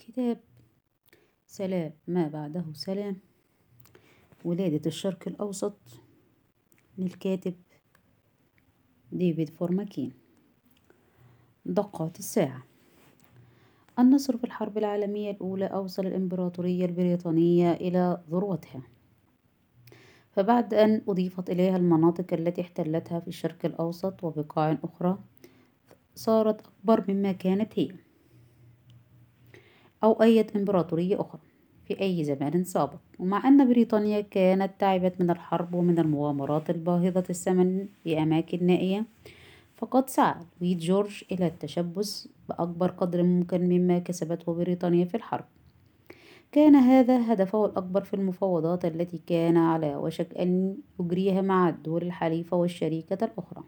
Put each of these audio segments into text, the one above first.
كتاب سلام ما بعده سلام. ولادة الشرق الأوسط للكاتب ديفيد فورماكين. دقات الساعة. النصر في الحرب العالمية الأولى أوصل الإمبراطورية البريطانية إلى ذروتها. فبعد أن أضيفت إليها المناطق التي احتلتها في الشرق الأوسط وبقاع أخرى صارت أكبر مما كانت هي. أو أي إمبراطورية أخرى في أي زمان سابق. ومع أن بريطانيا كانت تعبت من الحرب ومن المغامرات الباهظة الثمن في أماكن نائية فقد سعى لويد جورج إلى التشبث بأكبر قدر ممكن مما كسبته بريطانيا في الحرب. كان هذا هدفه الأكبر في المفاوضات التي كان على وشك أن يجريها مع الدول الحليفة والشريكة الأخرى.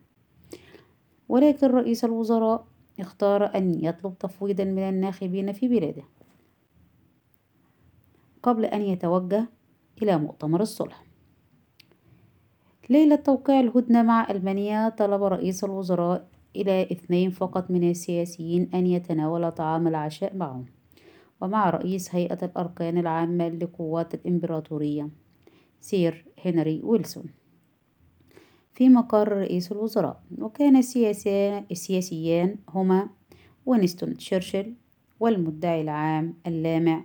ولكن رئيس الوزراء اختار أن يطلب تفويضا من الناخبين في بلاده. قبل أن يتوجه إلى مؤتمر الصلح. ليلة توقيع الهدنة مع ألمانيا طلب رئيس الوزراء إلى اثنين فقط من السياسيين أن يتناول طعام العشاء معهم ومع رئيس هيئة الأركان العامة لقوات الإمبراطورية سير هنري ويلسون. في مقر رئيس الوزراء وكان السياسيان هما وينستون تشرشل والمدعي العام اللامع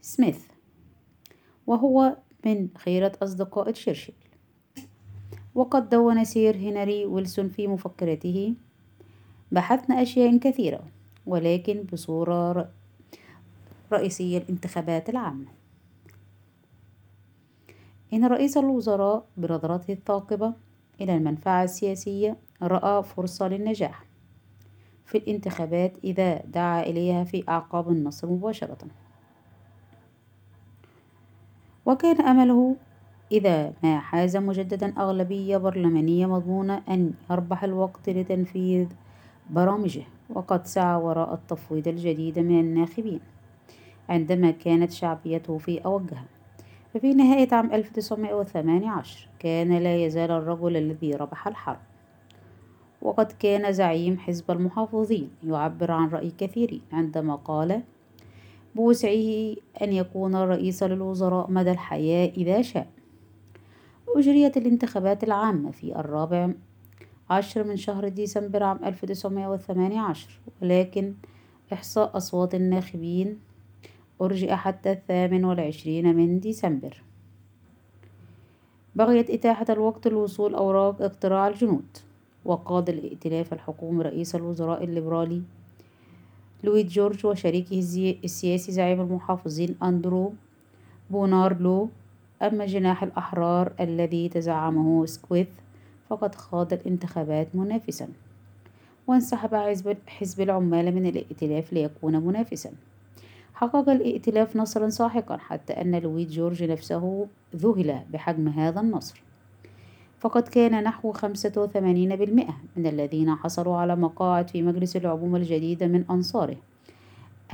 سميث. وهو من خيرة أصدقاء تشرشل. وقد دون سير هنري ويلسون في مفكرته. بحثنا أشياء كثيرة ولكن بصورة رئيسية الانتخابات العامة. إن رئيس الوزراء بنظرته الثاقبة إلى المنفعة السياسية رأى فرصة للنجاح. في الانتخابات إذا دعا إليها في أعقاب النصر مباشرة. وكان أمله إذا ما حاز مجددا أغلبية برلمانية مضمونة أن يربح الوقت لتنفيذ برامجه وقد سعى وراء التفويض الجديد من الناخبين عندما كانت شعبيته في أوجها. ففي نهاية عام 1918 كان لا يزال الرجل الذي ربح الحرب. وقد كان زعيم حزب المحافظين يعبر عن رأي كثيرين عندما قال بوسعه أن يكون رئيسا للوزراء مدى الحياة إذا شاء. أجريت الانتخابات العامة في الرابع عشر من شهر ديسمبر عام 1918 ولكن إحصاء أصوات الناخبين أرجئ حتى الثامن والعشرين من ديسمبر. بغية إتاحة الوقت لوصول أوراق اقتراع الجنود وقاد الائتلاف الحكومي رئيس الوزراء الليبرالي لويد جورج وشريكه السياسي زعيم المحافظين أندرو بونار لو أما جناح الأحرار الذي تزعمه أسكويث فقد خاض الانتخابات منافسا. وانسحب حزب العمال من الائتلاف ليكون منافسا. حقق الائتلاف نصرا ساحقا حتى أن لويد جورج نفسه ذهل بحجم هذا النصر. فقد كان نحو خمسة وثمانين بالمئة من الذين حصلوا على مقاعد في مجلس العموم الجديد من أنصاره.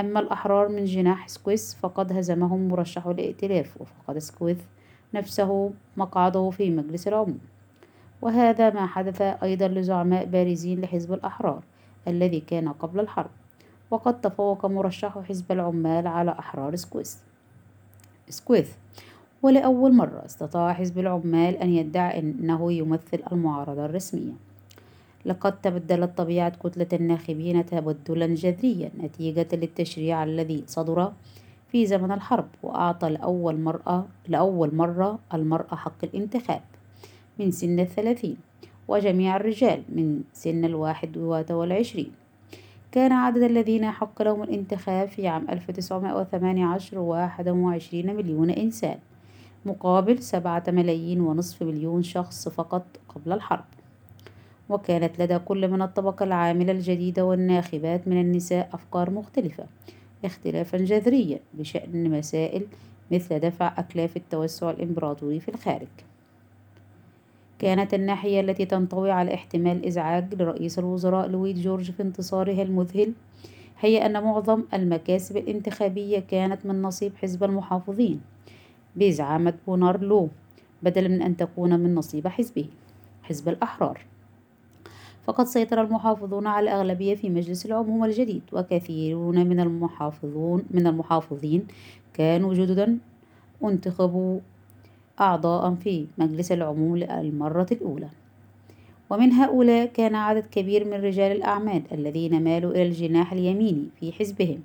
أما الأحرار من جناح أسكويث فقد هزمهم مرشح الائتلاف وفقد أسكويث نفسه مقعده في مجلس العموم. وهذا ما حدث أيضا لزعماء بارزين لحزب الأحرار الذي كان قبل الحرب وقد تفوق مرشح حزب العمال على أحرار أسكويث أسكويث ولأول مرة استطاع حزب العمال أن يدعي أنه يمثل المعارضة الرسمية. لقد تبدلت طبيعة كتلة الناخبين تبدلا جذريا نتيجة للتشريع الذي صدر في زمن الحرب وأعطى لأول مرة, لأول مرة المرأة حق الانتخاب من سن الثلاثين وجميع الرجال من سن الواحد والعشرين. كان عدد الذين حق لهم الانتخاب في عام 1918 واحد وعشرين مليون إنسان. مقابل سبعة ملايين ونصف مليون شخص فقط قبل الحرب. وكانت لدى كل من الطبقة العاملة الجديدة والناخبات من النساء أفكار مختلفة اختلافا جذريا بشأن مسائل مثل دفع أكلاف التوسع الإمبراطوري في الخارج. كانت الناحية التي تنطوي على احتمال إزعاج لرئيس الوزراء لويد جورج في انتصاره المذهل هي أن معظم المكاسب الانتخابية كانت من نصيب حزب المحافظين. بزعامة بونارلو بدلا من أن تكون من نصيب حزبه حزب الأحرار. فقد سيطر المحافظون على الأغلبية في مجلس العموم الجديد وكثيرون من المحافظون من المحافظين كانوا جددا انتخبوا أعضاء في مجلس العموم للمرة الأولى. ومن هؤلاء كان عدد كبير من رجال الأعمال الذين مالوا إلى الجناح اليميني في حزبهم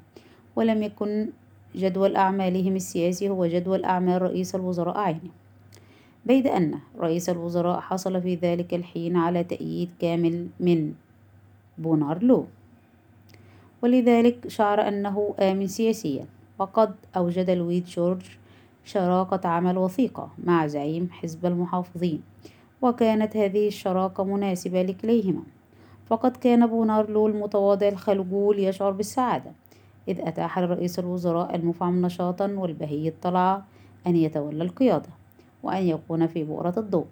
ولم يكن جدول أعمالهم السياسي هو جدول أعمال رئيس الوزراء عينه بيد أن رئيس الوزراء حصل في ذلك الحين على تأييد كامل من بونارلو. ولذلك شعر أنه آمن سياسيا. وقد أوجد لويد جورج شراكة عمل وثيقة مع زعيم حزب المحافظين. وكانت هذه الشراكة مناسبة لكليهما. فقد كان بونارلو المتواضع الخلجول يشعر بالسعادة. إذ أتاح لرئيس الوزراء المفعم نشاطا والبهي الطلعة أن يتولى القيادة وأن يكون في بؤرة الضوء.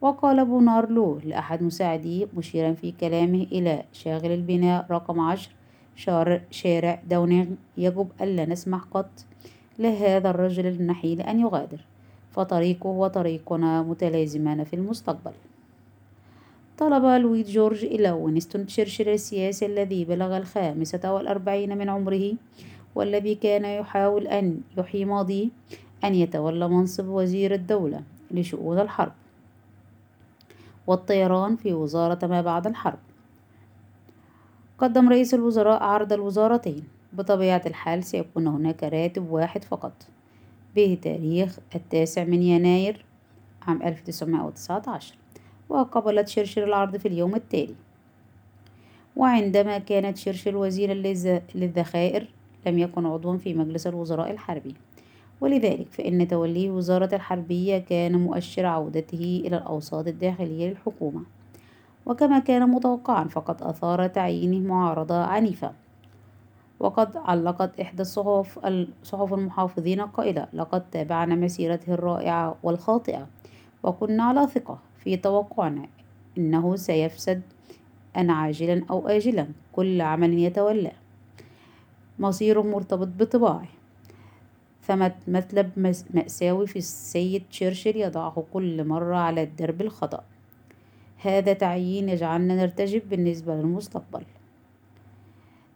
وقال بونارلو لأحد مساعديه مشيرا في كلامه إلى شاغل البناء رقم عشر شارع داونينغ يجب ألا نسمح قط لهذا الرجل النحيل أن يغادر. فطريقه وطريقنا متلازمان في المستقبل. طلب لويد جورج إلى وينستون تشرشل السياسي الذي بلغ الخامسة والأربعين من عمره والذي كان يحاول أن يحيي ماضيه أن يتولى منصب وزير الدولة لشؤون الحرب. والطيران في وزارة ما بعد الحرب. قدم رئيس الوزراء عرض الوزارتين. بطبيعة الحال سيكون هناك راتب واحد فقط. به تاريخ التاسع من يناير عام 1919 وقبلت شرشر العرض في اليوم التالي. وعندما كانت شرشر وزيرا للذخائر لم يكن عضوا في مجلس الوزراء الحربي. ولذلك فإن توليه وزارة الحربية كان مؤشر عودته إلى الأوساط الداخلية للحكومة. وكما كان متوقعا فقد أثار تعيينه معارضة عنيفة. وقد علقت إحدى الصحف صحف المحافظين قائلة لقد تابعنا مسيرته الرائعة والخاطئة وكنا على ثقة. في توقعنا إنه سيفسد أن عاجلا أو آجلا كل عمل يتولاه مصيره مرتبط بطباعه. ثمة مطلب مأساوي في السيد تشرشل يضعه كل مرة على الدرب الخطأ. هذا تعيين يجعلنا نرتجب بالنسبة للمستقبل.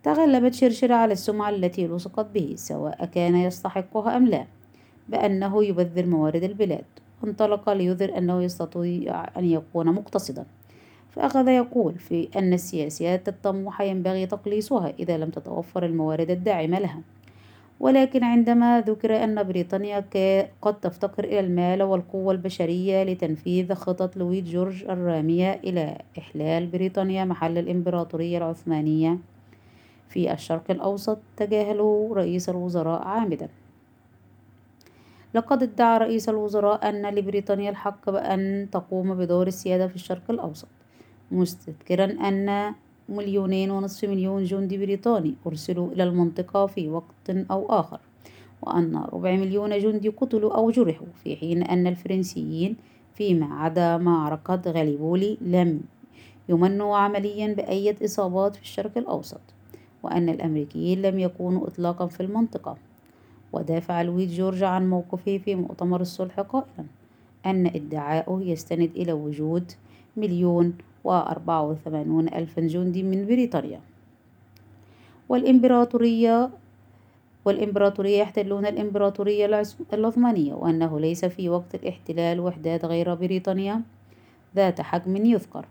تغلبت شرشر على السمعة التي لصقت به سواء كان يستحقها أم لا بأنه يبذر موارد البلاد. وانطلق ليظهر أنه يستطيع أن يكون مقتصدا. فأخذ يقول في أن السياسات الطموحة ينبغي تقليصها إذا لم تتوفر الموارد الداعمة لها. ولكن عندما ذكر أن بريطانيا قد تفتقر إلى المال والقوة البشرية لتنفيذ خطط لويد جورج الرامية إلى إحلال بريطانيا محل الإمبراطورية العثمانية في الشرق الأوسط تجاهله رئيس الوزراء عامدا. لقد ادعى رئيس الوزراء أن لبريطانيا الحق بأن تقوم بدور السيادة في الشرق الأوسط مستذكرا أن مليونين ونصف مليون جندي بريطاني أرسلوا إلى المنطقة في وقت أو آخر وأن ربع مليون جندي قتلوا أو جرحوا في حين أن الفرنسيين فيما عدا معركة غاليبولي لم يمنوا عمليا بأية إصابات في الشرق الأوسط وأن الأمريكيين لم يكونوا إطلاقا في المنطقة. ودافع لويد جورج عن موقفه في مؤتمر الصلح قائلا أن ادعاؤه يستند إلى وجود مليون وأربعة وثمانون ألفا جندي من بريطانيا. والإمبراطورية والإمبراطورية يحتلون الإمبراطورية العثمانية وأنه ليس في وقت الاحتلال وحدات غير بريطانيا ذات حجم يذكر.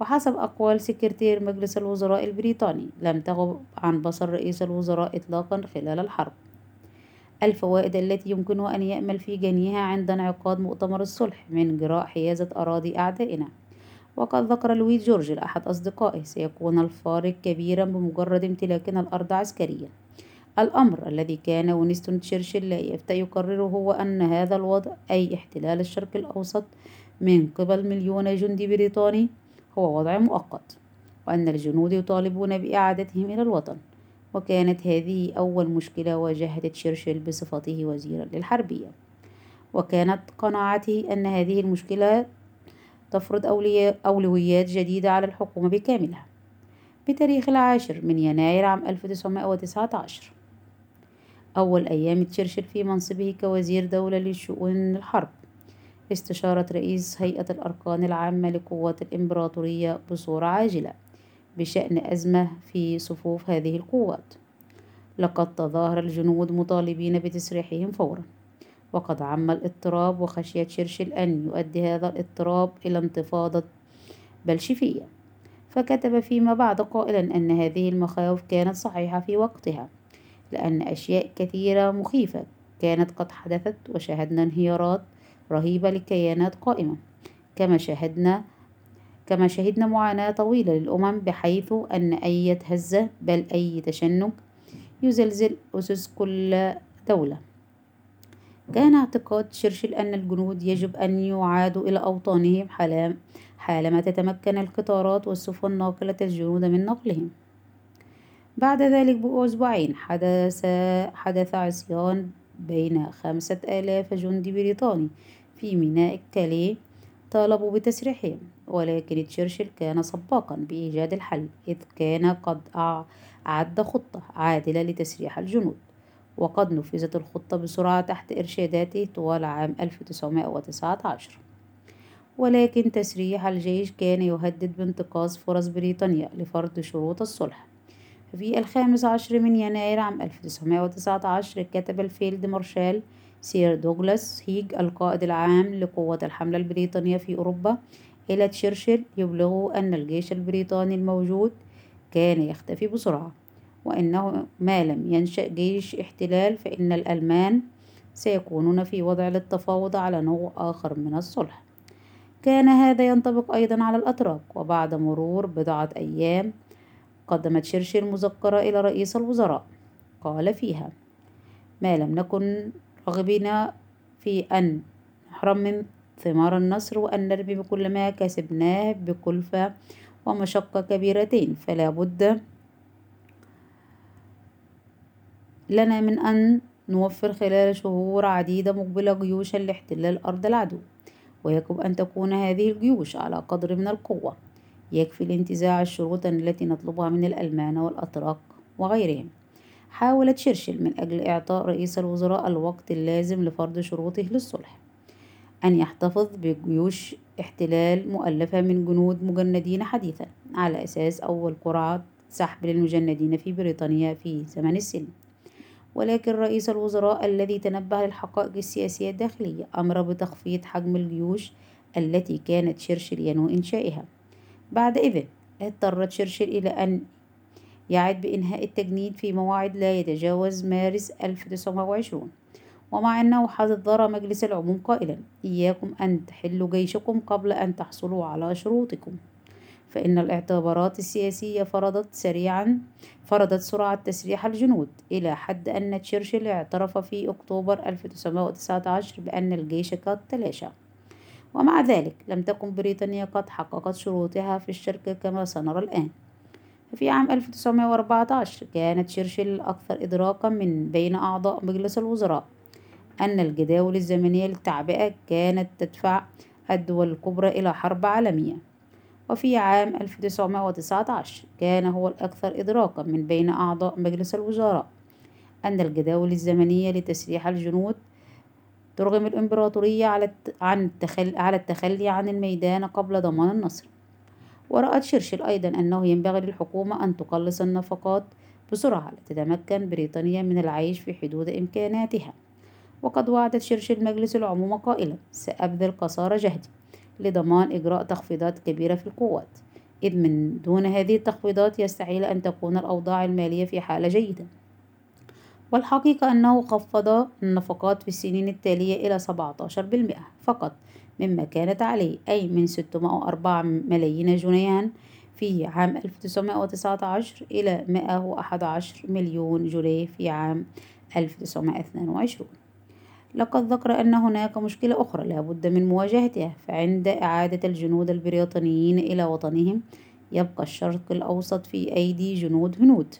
وحسب أقوال سكرتير مجلس الوزراء البريطاني لم تغب عن بصر رئيس الوزراء إطلاقا خلال الحرب. الفوائد التي يمكنه أن يأمل في جنيها عند انعقاد مؤتمر الصلح من جراء حيازة أراضي أعدائنا. وقد ذكر لويس جورج لأحد أصدقائه سيكون الفارق كبيرا بمجرد امتلاكنا الأرض عسكريا. الأمر الذي كان وينستون تشرشل لا يفتى يقرره هو أن هذا الوضع أي احتلال الشرق الأوسط من قبل مليون جندي بريطاني هو وضع مؤقت وأن الجنود يطالبون بإعادتهم إلى الوطن. وكانت هذه أول مشكلة واجهت تشرشل بصفته وزيرا للحربية. وكانت قناعته أن هذه المشكلة تفرض أولويات جديدة على الحكومة بكاملها. بتاريخ العاشر من يناير عام 1919 أول أيام تشرشل في منصبه كوزير دولة لشؤون الحرب استشارة رئيس هيئة الأركان العامة لقوات الإمبراطورية بصورة عاجلة. بشأن أزمة في صفوف هذه القوات. لقد تظاهر الجنود مطالبين بتسريحهم فورا وقد عم الاضطراب وخشية شرشل أن يؤدي هذا الاضطراب إلى انتفاضة بلشفية. فكتب فيما بعد قائلا أن هذه المخاوف كانت صحيحة في وقتها لأن أشياء كثيرة مخيفة كانت قد حدثت وشاهدنا انهيارات رهيبة لكيانات قائمة كما شاهدنا كما شهدنا معاناة طويلة للأمم بحيث أن أي هزة بل أي تشنج يزلزل أسس كل دولة. كان اعتقاد شرشل أن الجنود يجب أن يعادوا إلى أوطانهم حالما تتمكن القطارات والسفن ناقلة الجنود من نقلهم. بعد ذلك بأسبوعين حدث حدث عصيان بين خمسة آلاف جندي بريطاني في ميناء كاليه طالبوا بتسريحهم ولكن تشرشل كان سباقا بإيجاد الحل إذ كان قد أعد خطة عادلة لتسريح الجنود. وقد نفذت الخطة بسرعة تحت إرشاداته طوال عام 1919 ولكن تسريح الجيش كان يهدد بانتقاص فرص بريطانيا لفرض شروط الصلح. في الخامس عشر من يناير عام 1919 كتب الفيلد مارشال سير دوغلاس هيج القائد العام لقوات الحملة البريطانية في أوروبا. إلى تشرشل يبلغه أن الجيش البريطاني الموجود كان يختفي بسرعة وأنه ما لم ينشأ جيش احتلال فإن الألمان سيكونون في وضع للتفاوض على نوع آخر من الصلح. كان هذا ينطبق أيضا على الأتراك وبعد مرور بضعة أيام قدمت شرشل مذكرة إلى رئيس الوزراء. قال فيها ما لم نكن راغبين في أن نحرم من ثمار النصر وأن نرمي بكل ما كسبناه بكلفة ومشقة كبيرتين. فلا بد لنا من أن نوفر خلال شهور عديدة مقبلة جيوشا لاحتلال أرض العدو. ويجب أن تكون هذه الجيوش على قدر من القوة. يكفي لانتزاع الشروط التي نطلبها من الألمان والأتراك وغيرهم. حاول تشرشل من أجل إعطاء رئيس الوزراء الوقت اللازم لفرض شروطه للصلح. أن يحتفظ بجيوش احتلال مؤلفة من جنود مجندين حديثا على أساس أول قرعة سحب للمجندين في بريطانيا في زمن السلم. ولكن رئيس الوزراء الذي تنبه للحقائق السياسية الداخلية أمر بتخفيض حجم الجيوش التي كانت شرشل ينوي إنشائها. بعد إذن اضطر تشرشل إلى أن يعد بإنهاء التجنيد في موعد لا يتجاوز مارس 1920 ومع أنه حذر مجلس العموم قائلا إياكم أن تحلوا جيشكم قبل أن تحصلوا على شروطكم. فإن الاعتبارات السياسية فرضت سريعا فرضت سرعة تسريح الجنود إلى حد أن تشرشل اعترف في أكتوبر 1919 بأن الجيش قد تلاشى. ومع ذلك لم تكن بريطانيا قد حققت شروطها في الشركة كما سنرى الآن. في عام 1914 كانت تشرشل الأكثر إدراكا من بين أعضاء مجلس الوزراء أن الجداول الزمنية للتعبئة كانت تدفع الدول الكبرى إلى حرب عالمية. وفي عام 1919 كان هو الأكثر إدراكا من بين أعضاء مجلس الوزراء أن الجداول الزمنية لتسريح الجنود ترغم الإمبراطورية على عن على التخلي عن الميدان قبل ضمان النصر. ورأت شرشل أيضا أنه ينبغي للحكومة أن تقلص النفقات بسرعة لتتمكن بريطانيا من العيش في حدود إمكاناتها. وقد وعدت شرشل مجلس العموم قائلا سأبذل قصارى جهدي لضمان إجراء تخفيضات كبيرة في القوات. إذ من دون هذه التخفيضات يستحيل أن تكون الأوضاع المالية في حالة جيدة. والحقيقة أنه خفض النفقات في السنين التالية إلى 17% فقط مما كانت عليه أي من 604 ملايين جنيها في عام 1919 إلى 111 مليون جنيه في عام 1922 لقد ذكر أن هناك مشكلة أخرى لا بد من مواجهتها فعند إعادة الجنود البريطانيين إلى وطنهم يبقى الشرق الأوسط في أيدي جنود هنود.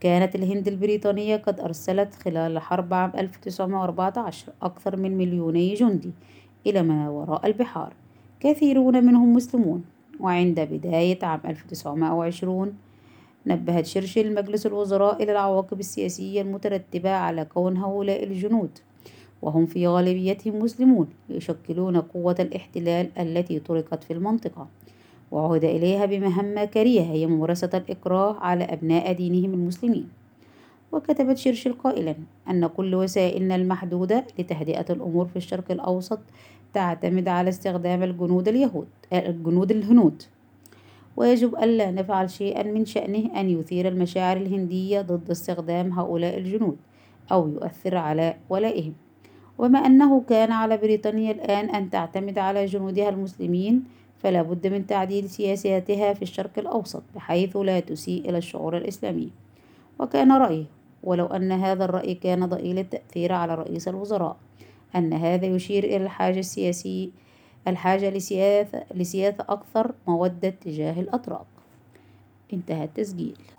كانت الهند البريطانية قد أرسلت خلال حرب عام 1914 أكثر من مليوني جندي إلى ما وراء البحار. كثيرون منهم مسلمون. وعند بداية عام 1920 نبهت شرشل مجلس الوزراء إلى العواقب السياسية المترتبة على كون هؤلاء الجنود. وهم في غالبيتهم مسلمون يشكلون قوة الاحتلال التي طرقت في المنطقة. وعهد إليها بمهمة كريهة هي ممارسة الإكراه على أبناء دينهم المسلمين. وكتبت شرشل قائلا أن كل وسائلنا المحدودة لتهدئة الأمور في الشرق الأوسط تعتمد على استخدام الجنود اليهود الجنود الهنود. ويجب ألا نفعل شيئا من شأنه أن يثير المشاعر الهندية ضد استخدام هؤلاء الجنود أو يؤثر على ولائهم. وما أنه كان على بريطانيا الآن أن تعتمد على جنودها المسلمين فلا بد من تعديل سياساتها في الشرق الأوسط بحيث لا تسيء إلى الشعور الإسلامي. وكان رأيه ولو أن هذا الرأي كان ضئيل التأثير على رئيس الوزراء. أن هذا يشير إلى الحاجة السياسية الحاجة لسياسة, لسياسة أكثر مودة تجاه الأتراك. انتهى التسجيل.